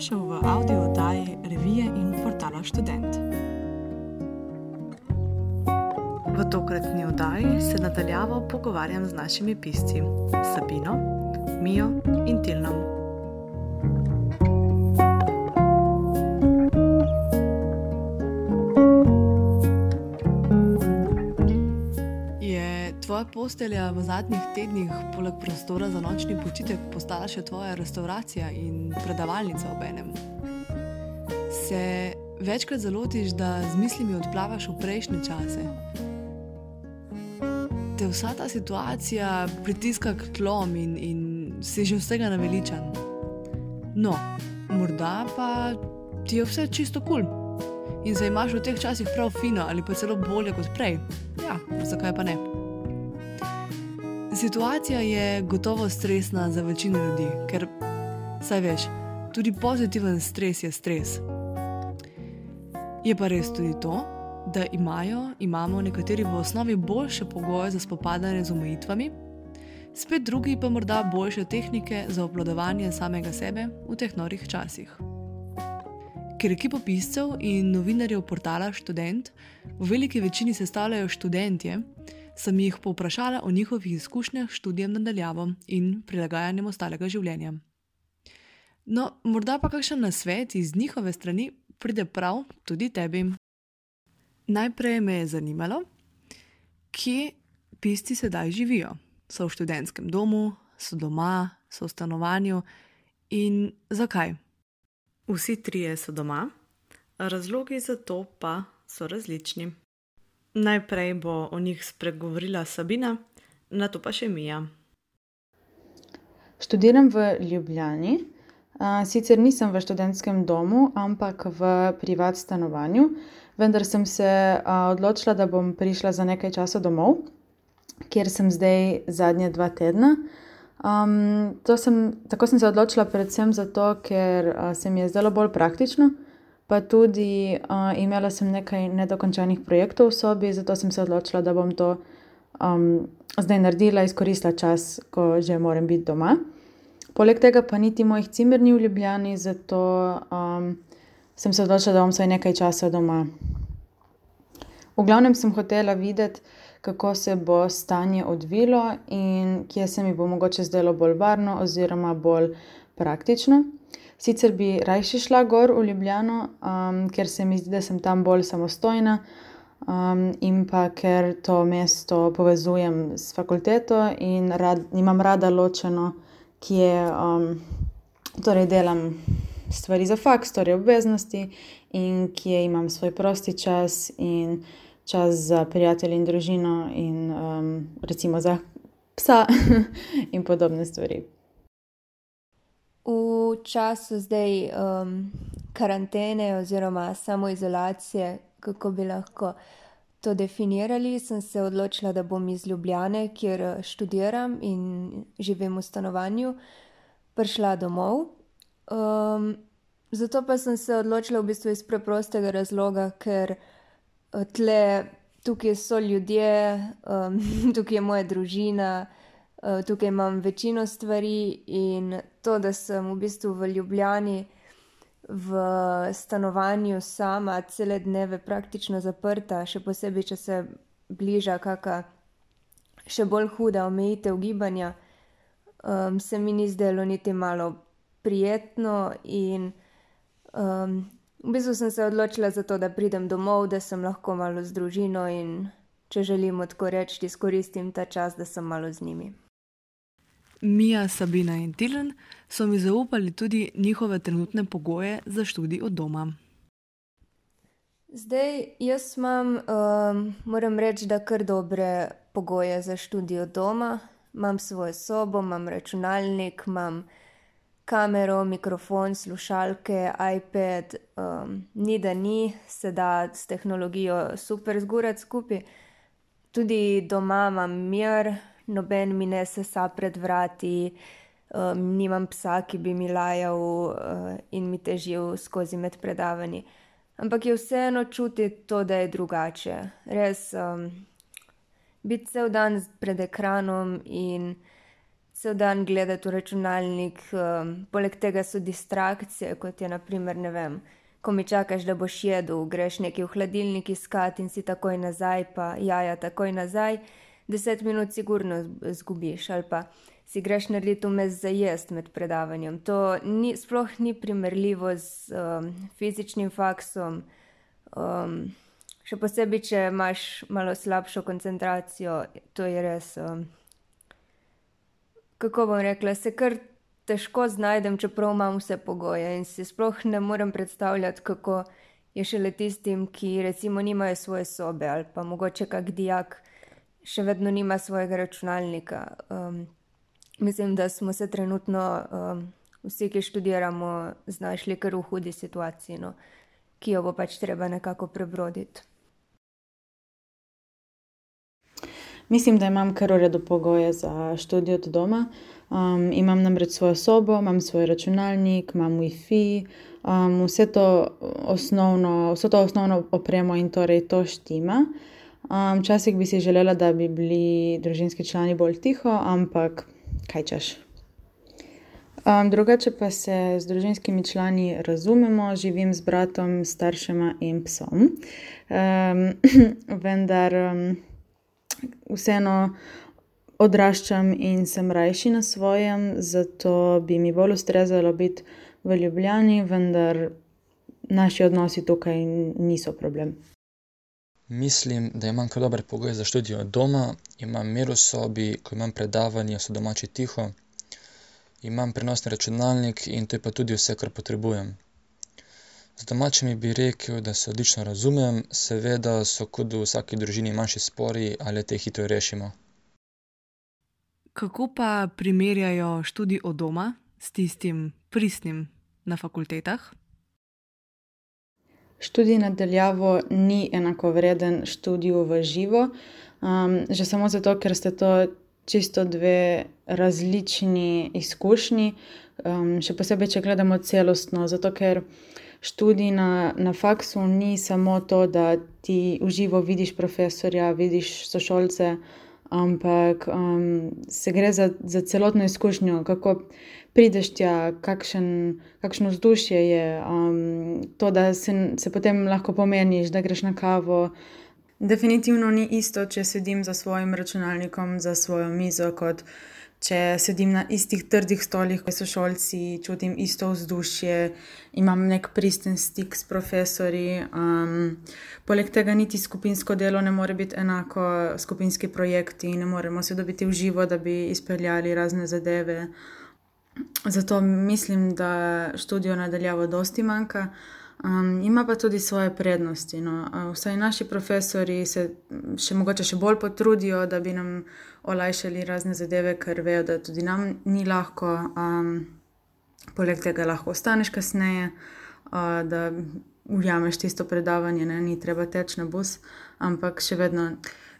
Dobrodošel v audio oddaji revije in portala Student. V tokratni oddaji se nadaljavo pogovarjam z našimi pisci Sabino, Mijo in Tilnom. Postelja v zadnjih tednih, poleg prostora za nočni počitek, postala še tvoja restauracija in predavalnica ob enem. Se večkrat zalotiš, da z mislimi odplavaš v prejšnje čase? Te vsa ta situacija pritiska k tlom in, in si že vsega naveličan. No, morda pa ti je vse čisto kul. Cool. In se imaš v teh časih prav fino ali pa celo bolje kot prej. Ja, zakaj pa ne? Situacija je gotovo stresna za večino ljudi, ker, saj veš, tudi pozitiven stres je stres. Je pa res tudi to, da imajo, imamo nekateri v osnovi boljše pogoje za spopadanje z omejitvami, spet drugi pa morda boljše tehnike za obvladovanje samega sebe v teh norih časih. Ker ekipo piscev in novinarjev portala Student v veliki večini sestavljajo študentje, sem jih povprašala o njihovih izkušnjah s študijem nadaljavo in prilagajanjem ostalega življenja. No, morda pa kakšen nasvet iz njihove strani pride prav tudi tebi. Najprej me je zanimalo, kje pisci sedaj živijo. So v študentskem domu, so doma, so v stanovanju in zakaj. Vsi trije so doma, razlogi za to pa so različni. Najprej bo o njih spregovorila Sabina, na to pa še Mija. Študiram v Ljubljani. Sicer nisem v študentskem domu, ampak v privat stanovanju, vendar sem se odločila, da bom prišla za nekaj časa domov, kjer sem zdaj zadnje dva tedna. Um, sem, tako sem se odločila predvsem zato, ker se mi je zdelo bolj praktično pa tudi uh, imela sem nekaj nedokončanih projektov v sobi, zato sem se odločila, da bom to um, zdaj naredila, izkoristila čas, ko že moram biti doma. Poleg tega pa niti mojih cimer ni v Ljubljani, zato um, sem se odločila, da bom vsaj nekaj časa doma. V glavnem sem hotela videti, kako se bo stanje odvilo in kje se mi bo mogoče zdelo bolj varno oziroma bolj praktično. Sicer bi rajši šla gor v Ljubljano, um, ker se mi zdi, da sem tam bolj samostojna um, in pa ker to mesto povezujem s fakulteto in rad, imam rada ločeno, kje um, torej delam stvari za faks, torej obveznosti in kje imam svoj prosti čas in čas za prijatelje in družino in um, recimo za psa in podobne stvari v času zdaj um, karantene oziroma samoizolacije, kako bi lahko to definirali, sem se odločila, da bom iz Ljubljane, kjer študiram in živim v stanovanju, prišla domov. Um, zato pa sem se odločila v bistvu iz preprostega razloga, ker uh, tle, tukaj so ljudje, um, tukaj je moja družina. Eh, tukaj imam večino stvari in to, da sem v bistvu v Ljubljani v stanovanju sama, cele dneve praktično zaprta, še posebej, če se bliža kakšna še bolj huda omejitev gibanja, um, se mi ni zdelo niti malo prijetno in um, v bistvu sem se odločila za to, da pridem domov, da sem lahko malo z družino in če želim tako reči, izkoristim ta čas, da sem malo z njimi. Mija, Sabina in Tilen so mi zaupali tudi njihove trenutne pogoje za študij od doma. Zdaj, jaz imam, um, moram reči, da kar dobre pogoje za študij od doma. Imam svojo sobo, imam računalnik, imam kamero, mikrofon, slušalke, iPad, um, ni da ni, se da s tehnologijo super zgurati skupaj. Tudi doma imam mir, noben mi ne sesa pred vrati, um, nimam psa, ki bi mi lajal uh, in mi težil skozi med predavanji. Ampak je vseeno čutiti to, da je drugače. Res um, biti cel dan pred ekranom in cel dan gledati v računalnik, um, poleg tega so distrakcije, kot je naprimer, ne vem. Ko mi čakaš, da boš jedel, greš nekaj v hladilnik iskat in si takoj nazaj, pa jaja takoj nazaj, deset minut sigurno zgubiš ali pa si greš narediti vmes za jesti med predavanjem. To ni, sploh ni primerljivo z um, fizičnim faksom. Um, še posebej, če imaš malo slabšo koncentracijo, to je res. Um, kako bom rekla, se kar težko znajdem, čeprav imam vse pogoje in si sploh ne morem predstavljati, kako je šele tistim, ki recimo nimajo svoje sobe ali pa mogoče kak dijak še vedno nima svojega računalnika. Um, mislim, da smo se trenutno um, vsi, ki študiramo, znašli kar v hudi situaciji, no, ki jo bo pač treba nekako prebroditi. Mislim, da imam kar uredu pogoje za študij od doma. Um, imam namreč svojo sobo, imam svoj računalnik, imam WiFi, um, vse to osnovno, vso to osnovno opremo in torej to štima. Včasih um, bi si želela, da bi bili družinski člani bolj tiho, ampak kaj češ. Um, drugače pa se z družinskimi člani razumemo, živim z bratom, staršema in psom. Um, vendar um, vseeno odraščam in sem rajši na svojem, zato bi mi bolj ustrezalo biti v Ljubljani, vendar naši odnosi tukaj niso problem. Mislim, da imam kar dober pogoj za študij od doma, imam mir v sobi, ko imam predavanje, so domači tiho, imam prenosni računalnik in to je pa tudi vse, kar potrebujem. Z domačimi bi rekel, da se odlično razumem, seveda so kot v vsaki družini manjši spori, ali te hitro rešimo. Kako pa primerjajo študij od doma s tistim pristnim na fakultetah? Študij nadaljavo ni enako vreden študiju v živo. Um, že samo zato, ker ste to čisto dve različni izkušnji, um, še posebej, če gledamo celostno. Zato, ker študij na, na faksu ni samo to, da ti v živo vidiš profesorja, vidiš sošolce, ampak um, se gre za, za celotno izkušnjo, kako prideš tja, kakšen, kakšno vzdušje je, um, to, da se, se potem lahko pomeniš, da greš na kavo. Definitivno ni isto, če sedim za svojim računalnikom, za svojo mizo, kot če sedim na istih trdih stolih, kot so šolci, čutim isto vzdušje, imam nek pristen stik s profesori. Um, poleg tega, niti skupinsko delo ne more biti enako, skupinski projekti, ne moremo se dobiti v živo, da bi izpeljali razne zadeve. Zato mislim, da študijo nadaljavo dosti manjka. Um, ima pa tudi svoje prednosti. No. Vsaj naši profesori se še mogoče še bolj potrudijo, da bi nam olajšali razne zadeve, ker vejo, da tudi nam ni lahko. Um, poleg tega lahko ostaneš kasneje, uh, da ujameš tisto predavanje, ne? ni treba teči na bus, ampak še vedno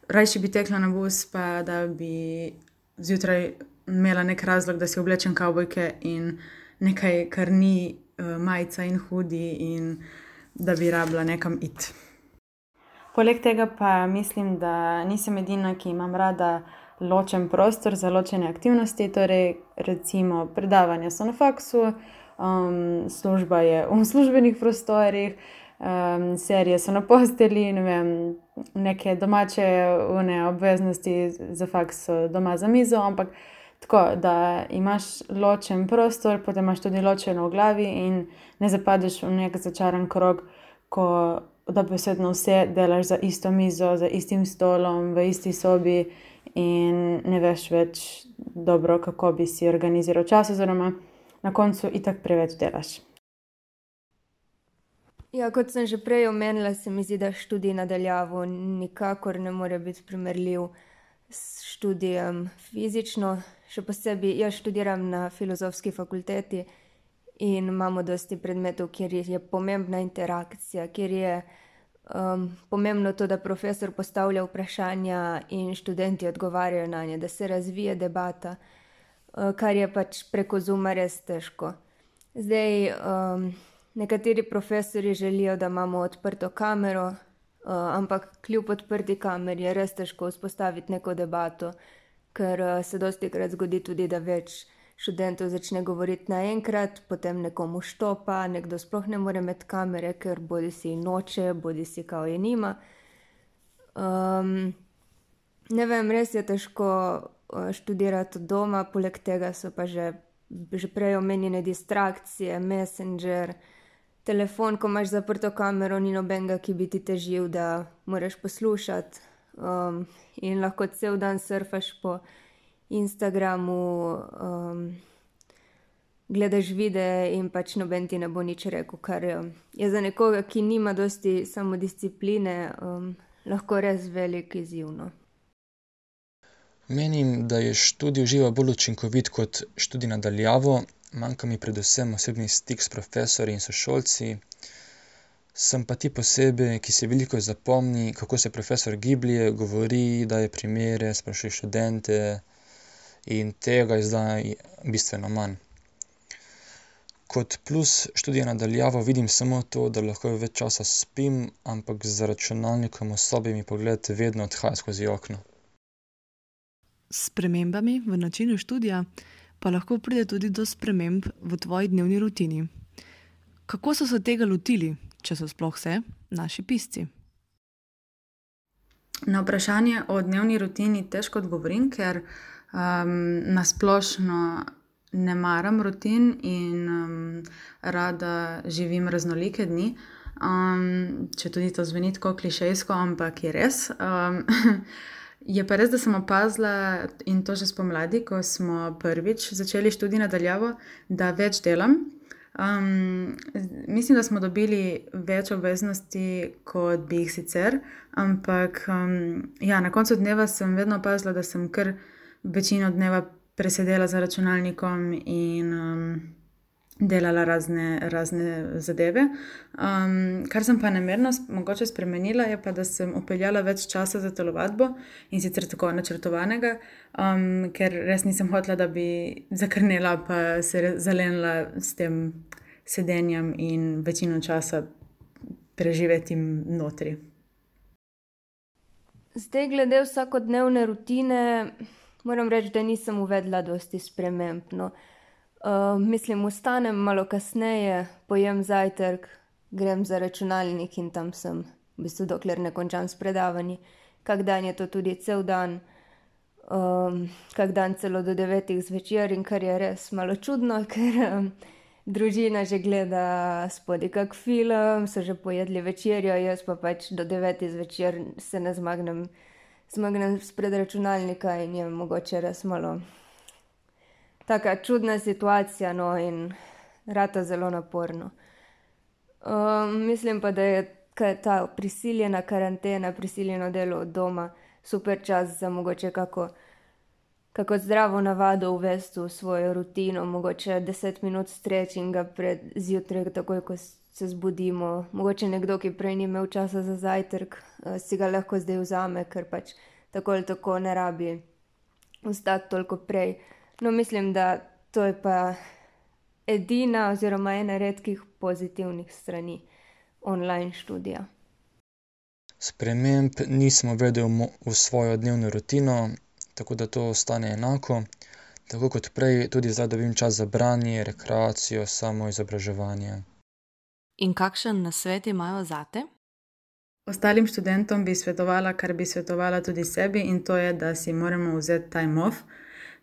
rajši bi tekla na bus, pa da bi zjutraj imela nek razlog, da si oblečem kavbojke in nekaj, kar ni uh, majica in hudi, in da bi rabila nekam iti. Poleg tega pa mislim, da nisem edina, ki imam rada ločen prostor za ločene aktivnosti. Torej, recimo, predavanja so na faksu, um, služba je v službenih prostorih, um, serije so na posteli, ne vem, neke domače obveznosti za faks so doma za mizo, ampak Tako da imaš ločen prostor, potem imaš tudi ločeno v glavi in ne zapadeš v nek začaran krog, ko da besedno vse delaš za isto mizo, za istim stolom, v isti sobi in ne veš več dobro, kako bi si organiziral čas, oziroma na koncu itak preveč delaš. Ja, kot sem že prej omenila, se mi zdi, da študij nadaljavo nikakor ne more biti primerljiv s študijem fizično, še posebej jaz študiram na filozofski fakulteti in imamo dosti predmetov, kjer je pomembna interakcija, kjer je um, pomembno to, da profesor postavlja vprašanja in študenti odgovarjajo na nje, da se razvije debata, uh, kar je pač preko zuma res težko. Zdaj, um, nekateri profesori želijo, da imamo odprto kamero, uh, ampak kljub odprti kameri je res težko vzpostaviti neko debato ker uh, se dosti krat zgodi tudi, da več študentov začne govoriti naenkrat, potem nekomu štopa, nekdo sploh ne more imeti kamere, ker bodi si noče, bodi si kao je nima. Um, ne vem, res je težko uh, študirati od doma, poleg tega so pa že, že prej omenjene distrakcije, messenger. Telefon, ko imaš zaprto kamero, ni nobenega, ki bi ti težil, da moraš poslušati. Um, in lahko cel dan surfaš po Instagramu, um, gledaš videe in pač noben ti ne bo nič rekel, kar je za nekoga, ki nima dosti samodiscipline, um, lahko res velik izzivno. Menim, da je študij uživa bolj učinkovit kot študij nadaljavo, manjka mi predvsem osebni stik s profesori in sošolci. Sem pa ti posebej, ki si veliko zapomni, kako se profesor giblje, govori, daje primere, sprašuje študente in tega je zdaj bistveno manj. Kot plus študija nadaljavo vidim samo to, da lahko več časa spim, ampak za računalnikom v sobi mi pogled vedno odhaja skozi okno. S spremembami v načinu študija pa lahko pride tudi do sprememb v tvoji dnevni rutini. Kako so se tega lotili, če so sploh se, naši pisci? Na vprašanje o dnevni rutini težko odgovorim, ker um, nasplošno ne maram rutin in um, rada živim raznolike dni. Um, če tudi to zveni tako klišejsko, ampak je res. Um, je pa res, da sem opazila in to že spomladi, ko smo prvič začeli študij nadaljavo, da več delam. Um, mislim, da smo dobili več obveznosti, kot bi jih sicer, ampak um, ja, na koncu dneva sem vedno opazila, da sem kar večino dneva presedela za računalnikom in um, delala razne, razne zadeve. Um, kar sem pa namerno mogoče spremenila, je pa, da sem upeljala več časa za telovadbo in sicer tako načrtovanega, um, ker res nisem hotela, da bi zakrnila pa se zalenila s tem sedenjem in večino časa preživeti notri. Zdaj, glede vsakodnevne rutine, moram reči, da nisem uvedla dosti sprememb. No. Uh, mislim, ustanem malo kasneje, pojem zajtrk, grem za računalnik in tam sem, v bistvu, dokler ne končam s predavanji. Kak dan je to tudi cel dan, um, kak dan celo do devetih zvečer in kar je res malo čudno, ker um, družina že gleda spodaj kak film, so že pojedli večerjo, jaz pa pač do devetih zvečer se ne zmagnem zmagnem spred računalnika in je mogoče res malo tako čudna situacija, no in rata zelo naporno. Um, mislim pa, da je ta prisiljena karantena, prisiljeno delo od doma super čas za mogoče kako. Kako zdravo navado uvesti v svojo rutino, mogoče 10 minut strečinga pred zjutraj, takoj ko se zbudimo. Mogoče nekdo, ki prej ni imel časa za zajtrk, uh, si ga lahko zdaj vzame, ker pač tako ali tako ne rabi vstati toliko prej. No, mislim, da to je pa edina oziroma ena redkih pozitivnih strani online študija. Sprememb nisem uvedel v svojo dnevno rutino, tako da to ostane enako. Tako kot prej, tudi zdaj dobim čas za branje, rekreacijo, samo izobraževanje. In kakšen nasvet imajo zate? Ostalim študentom bi svetovala, kar bi svetovala tudi sebi, in to je, da si moramo vzeti time off.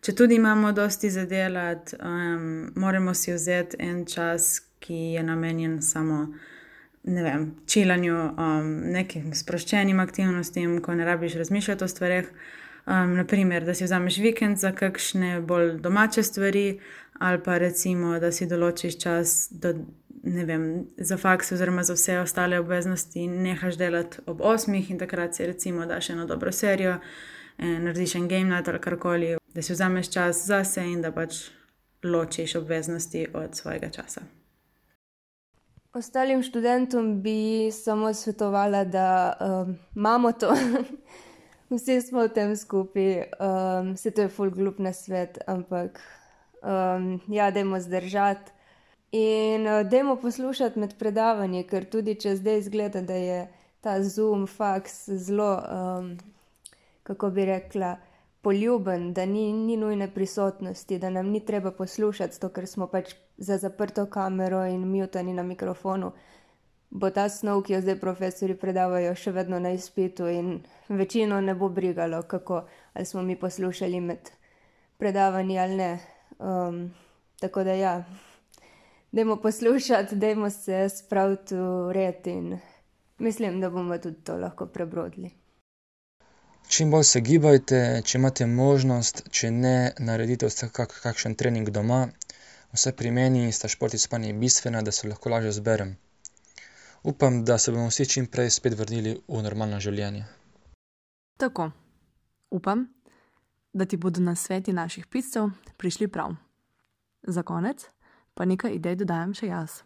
Če tudi imamo dosti za delati, um, moramo si vzeti en čas, ki je namenjen samo ne vem, čilanju, um, nekim sproščenim aktivnostim, ko ne rabiš razmišljati o stvarih. Um, naprimer, da si vzameš vikend za kakšne bolj domače stvari, ali pa recimo, da si določiš čas do vem, za faks oziroma za vse ostale obveznosti nehaš delati ob 8 in takrat si recimo daš eno dobro serijo, eh, narediš en game night ali karkoli, da si vzameš čas zase in da pač ločiš obveznosti od svojega časa. Ostalim študentom bi samo svetovala, da um, imamo to, vsi smo v tem skupaj, um, se to je full glup na svet, ampak um, ja, dajmo zdržati. In uh, dajmo poslušati med predavanji, ker tudi če zdaj izgleda, da je ta Zoom, fax zelo, um, kako bi rekla, poljuben, da ni, ni nujne prisotnosti, da nam ni treba poslušati, zato ker smo pač za zaprto kamero in mutani na mikrofonu. Bo ta snov, ki jo zdaj profesori predavajo, še vedno na izpitu, in večino ne bo brigalo, kako ali smo mi poslušali med predavanji ali ne. Um, tako da ja, dajmo poslušati, dajmo se spraviti v red in mislim, da bomo tudi to lahko prebrodili. Čim bolj se gibajte, če imate možnost, če ne, naredite vsaj kak, kakšen trening doma. Vsaj pri meni sta šport in spanje bistvena, da se lahko lažje zberem. Upam, da se bomo vsi čim prej spet vrnili v normalno življenje. Tako, upam, da ti bodo na sveti naših piscev prišli prav. Za konec pa nekaj idej dodajam še jaz.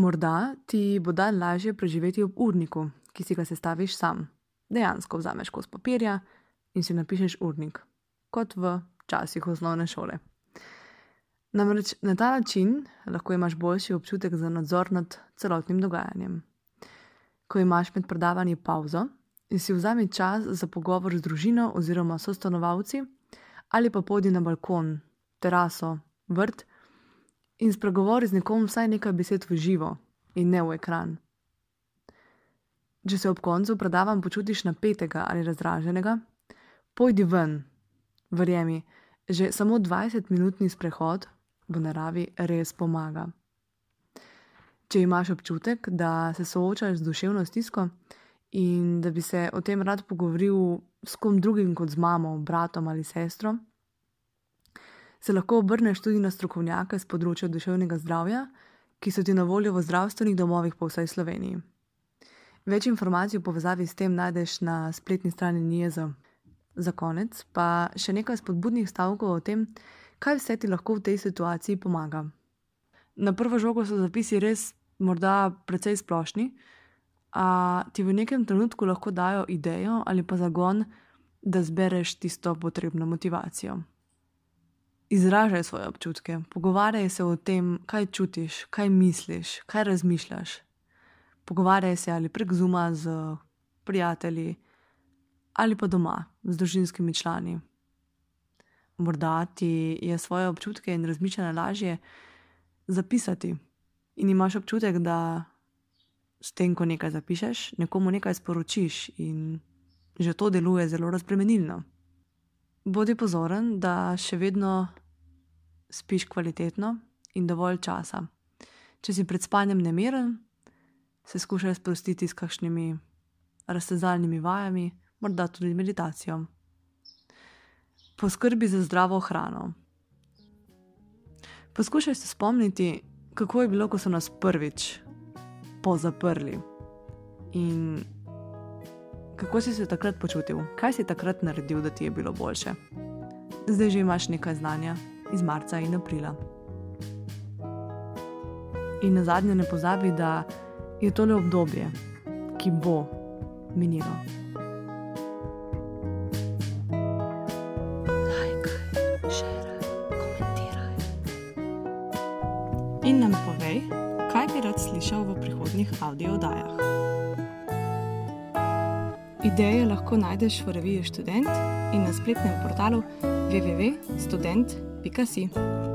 Morda ti bo dan lažje preživeti ob urniku, ki si ga sestaviš sam. Dejansko vzameš kos papirja in si napišeš urnik, kot v časih osnovne šole. Namreč na ta način lahko imaš boljši občutek za nadzor nad celotnim dogajanjem. Ko imaš med predavanji pauzo in si vzami čas za pogovor z družino oziroma sostanovalci, ali pa podi na balkon, teraso, vrt in spregovori z nekom vsaj nekaj besed v živo in ne v ekran. Če se ob koncu predavanj počutiš napetega ali razdraženega, pojdi ven, verjemi, že samo 20-minutni sprehod v naravi res pomaga. Če imaš občutek, da se soočaš z duševno stisko in da bi se o tem rad pogovoril s kom drugim kot z mamo, bratom ali sestro, se lahko obrneš tudi na strokovnjake z področja duševnega zdravja, ki so ti na voljo v zdravstvenih domovih po vsej Sloveniji. Več informacij v povezavi s tem najdeš na spletni strani NIEZ. Za konec pa še nekaj spodbudnih stavkov o tem, kaj vse ti lahko v tej situaciji pomaga. Na prvo žogo so zapisi res morda precej splošni, a ti v nekem trenutku lahko dajo idejo ali pa zagon, da zbereš tisto potrebno motivacijo. Izražaj svoje občutke, pogovarjaj se o tem, kaj čutiš, kaj misliš, kaj razmišljaš. Pogovarjaj se ali prek zuma z prijatelji ali pa doma z družinskimi člani morda ti je svoje občutke in razmišljanje lažje zapisati. In imaš občutek, da s tem, ko nekaj zapišeš, nekomu nekaj sporočiš, in že to deluje zelo razbremenilno. Bodi pozoren, da še vedno spiš kvalitetno in dovolj časa. Če si pred spanjem nemiren, se skušaj sprostiti s kakšnimi raztezalnimi vajami, morda tudi meditacijo. Poskrbi za zdravo hrano. Poskušaj se spomniti, kako je bilo, ko so nas prvič pozaprli. In kako si se takrat počutil, kaj si takrat naredil, da ti je bilo boljše. Zdaj že imaš nekaj znanja iz marca in aprila. In na zadnje ne pozabi, da je to le obdobje, ki bo minilo. in nam povej, kaj bi rad slišal v prihodnjih audiodajah. Ideje lahko najdeš v reviji Student in na spletnem portalu www.student.com.